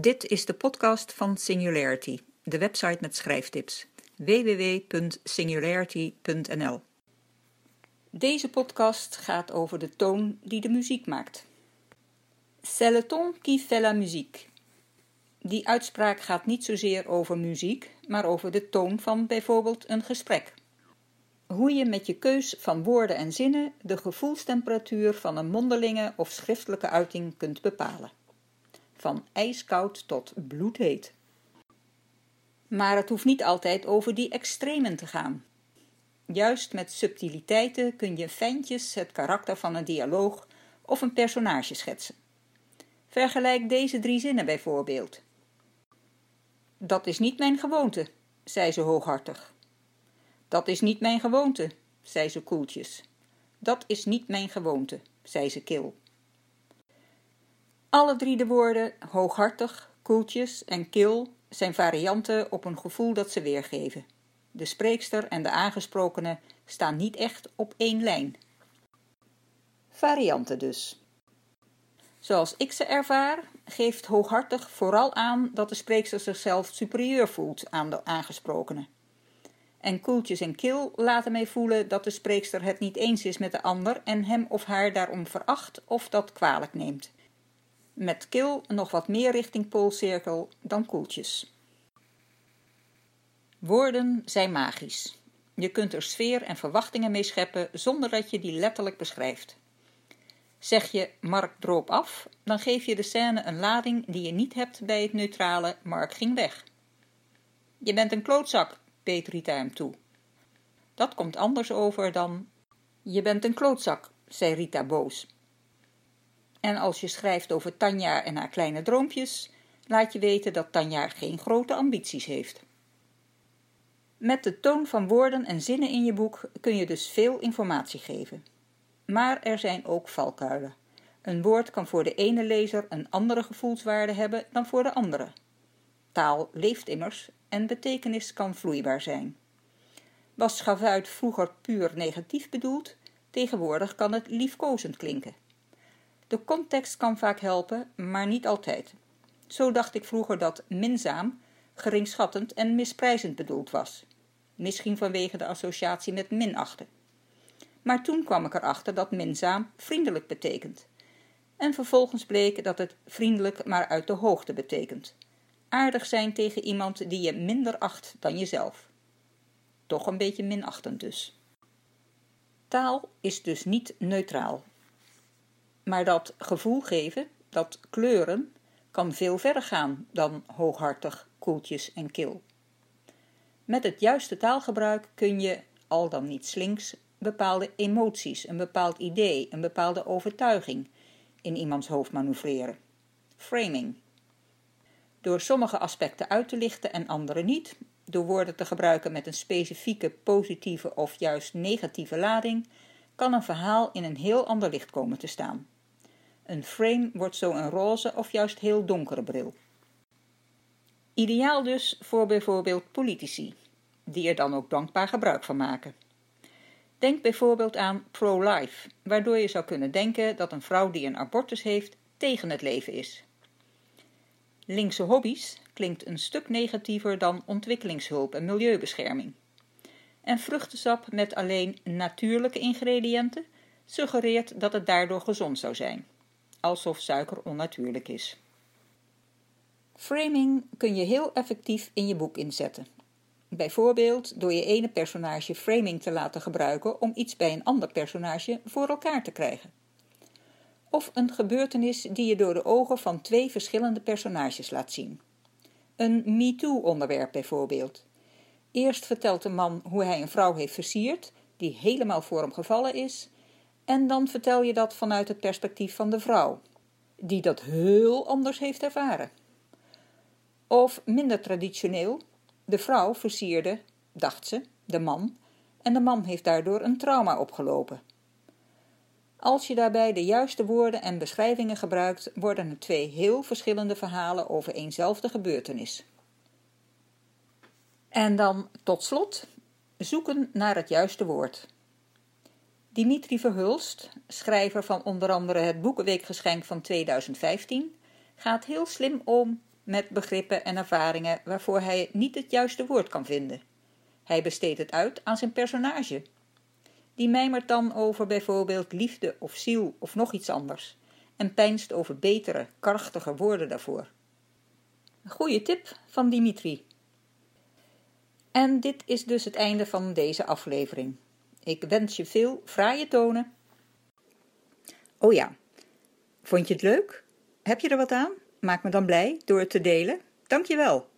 Dit is de podcast van Singularity, de website met schrijftips. www.singularity.nl Deze podcast gaat over de toon die de muziek maakt. C'est le ton qui fait la musique. Die uitspraak gaat niet zozeer over muziek, maar over de toon van bijvoorbeeld een gesprek. Hoe je met je keus van woorden en zinnen de gevoelstemperatuur van een mondelinge of schriftelijke uiting kunt bepalen. Van ijskoud tot bloedheet. Maar het hoeft niet altijd over die extremen te gaan. Juist met subtiliteiten kun je fijntjes het karakter van een dialoog of een personage schetsen. Vergelijk deze drie zinnen bijvoorbeeld. Dat is niet mijn gewoonte, zei ze hooghartig. Dat is niet mijn gewoonte, zei ze koeltjes. Dat is niet mijn gewoonte, zei ze kil. Alle drie de woorden hooghartig, koeltjes en kil zijn varianten op een gevoel dat ze weergeven. De spreekster en de aangesprokene staan niet echt op één lijn. Varianten dus. Zoals ik ze ervaar, geeft hooghartig vooral aan dat de spreekster zichzelf superieur voelt aan de aangesprokene. En koeltjes en kil laten mij voelen dat de spreekster het niet eens is met de ander en hem of haar daarom veracht of dat kwalijk neemt. Met kil nog wat meer richting poolcirkel dan koeltjes. Woorden zijn magisch. Je kunt er sfeer en verwachtingen mee scheppen zonder dat je die letterlijk beschrijft. Zeg je Mark droop af, dan geef je de scène een lading die je niet hebt bij het neutrale Mark ging weg. Je bent een klootzak, beet Rita hem toe. Dat komt anders over dan. Je bent een klootzak, zei Rita boos. En als je schrijft over Tanja en haar kleine droompjes, laat je weten dat Tanja geen grote ambities heeft. Met de toon van woorden en zinnen in je boek kun je dus veel informatie geven. Maar er zijn ook valkuilen. Een woord kan voor de ene lezer een andere gevoelswaarde hebben dan voor de andere. Taal leeft immers en betekenis kan vloeibaar zijn. Was schavuit vroeger puur negatief bedoeld, tegenwoordig kan het liefkozend klinken. De context kan vaak helpen, maar niet altijd. Zo dacht ik vroeger dat minzaam geringschattend en misprijzend bedoeld was. Misschien vanwege de associatie met minachten. Maar toen kwam ik erachter dat minzaam vriendelijk betekent. En vervolgens bleek dat het vriendelijk maar uit de hoogte betekent. Aardig zijn tegen iemand die je minder acht dan jezelf. Toch een beetje minachtend dus. Taal is dus niet neutraal. Maar dat gevoel geven, dat kleuren, kan veel verder gaan dan hooghartig, koeltjes en kil. Met het juiste taalgebruik kun je, al dan niet slinks, bepaalde emoties, een bepaald idee, een bepaalde overtuiging in iemands hoofd manoeuvreren. Framing. Door sommige aspecten uit te lichten en andere niet, door woorden te gebruiken met een specifieke positieve of juist negatieve lading, kan een verhaal in een heel ander licht komen te staan. Een frame wordt zo een roze of juist heel donkere bril. Ideaal dus voor bijvoorbeeld politici, die er dan ook dankbaar gebruik van maken. Denk bijvoorbeeld aan pro-life, waardoor je zou kunnen denken dat een vrouw die een abortus heeft tegen het leven is. Linkse hobby's klinkt een stuk negatiever dan ontwikkelingshulp en milieubescherming. En vruchtensap met alleen natuurlijke ingrediënten suggereert dat het daardoor gezond zou zijn, alsof suiker onnatuurlijk is. Framing kun je heel effectief in je boek inzetten. Bijvoorbeeld door je ene personage framing te laten gebruiken om iets bij een ander personage voor elkaar te krijgen. Of een gebeurtenis die je door de ogen van twee verschillende personages laat zien. Een MeToo-onderwerp bijvoorbeeld. Eerst vertelt de man hoe hij een vrouw heeft versierd, die helemaal voor hem gevallen is, en dan vertel je dat vanuit het perspectief van de vrouw, die dat heel anders heeft ervaren. Of minder traditioneel, de vrouw versierde, dacht ze, de man, en de man heeft daardoor een trauma opgelopen. Als je daarbij de juiste woorden en beschrijvingen gebruikt, worden er twee heel verschillende verhalen over eenzelfde gebeurtenis. En dan tot slot zoeken naar het juiste woord. Dimitri Verhulst, schrijver van onder andere het Boekenweekgeschenk van 2015, gaat heel slim om met begrippen en ervaringen waarvoor hij niet het juiste woord kan vinden. Hij besteedt het uit aan zijn personage. Die mijmert dan over bijvoorbeeld liefde of ziel of nog iets anders en peinst over betere, krachtige woorden daarvoor. Een goede tip van Dimitri. En dit is dus het einde van deze aflevering. Ik wens je veel fraaie tonen. Oh ja, vond je het leuk? Heb je er wat aan? Maak me dan blij door het te delen. Dank je wel.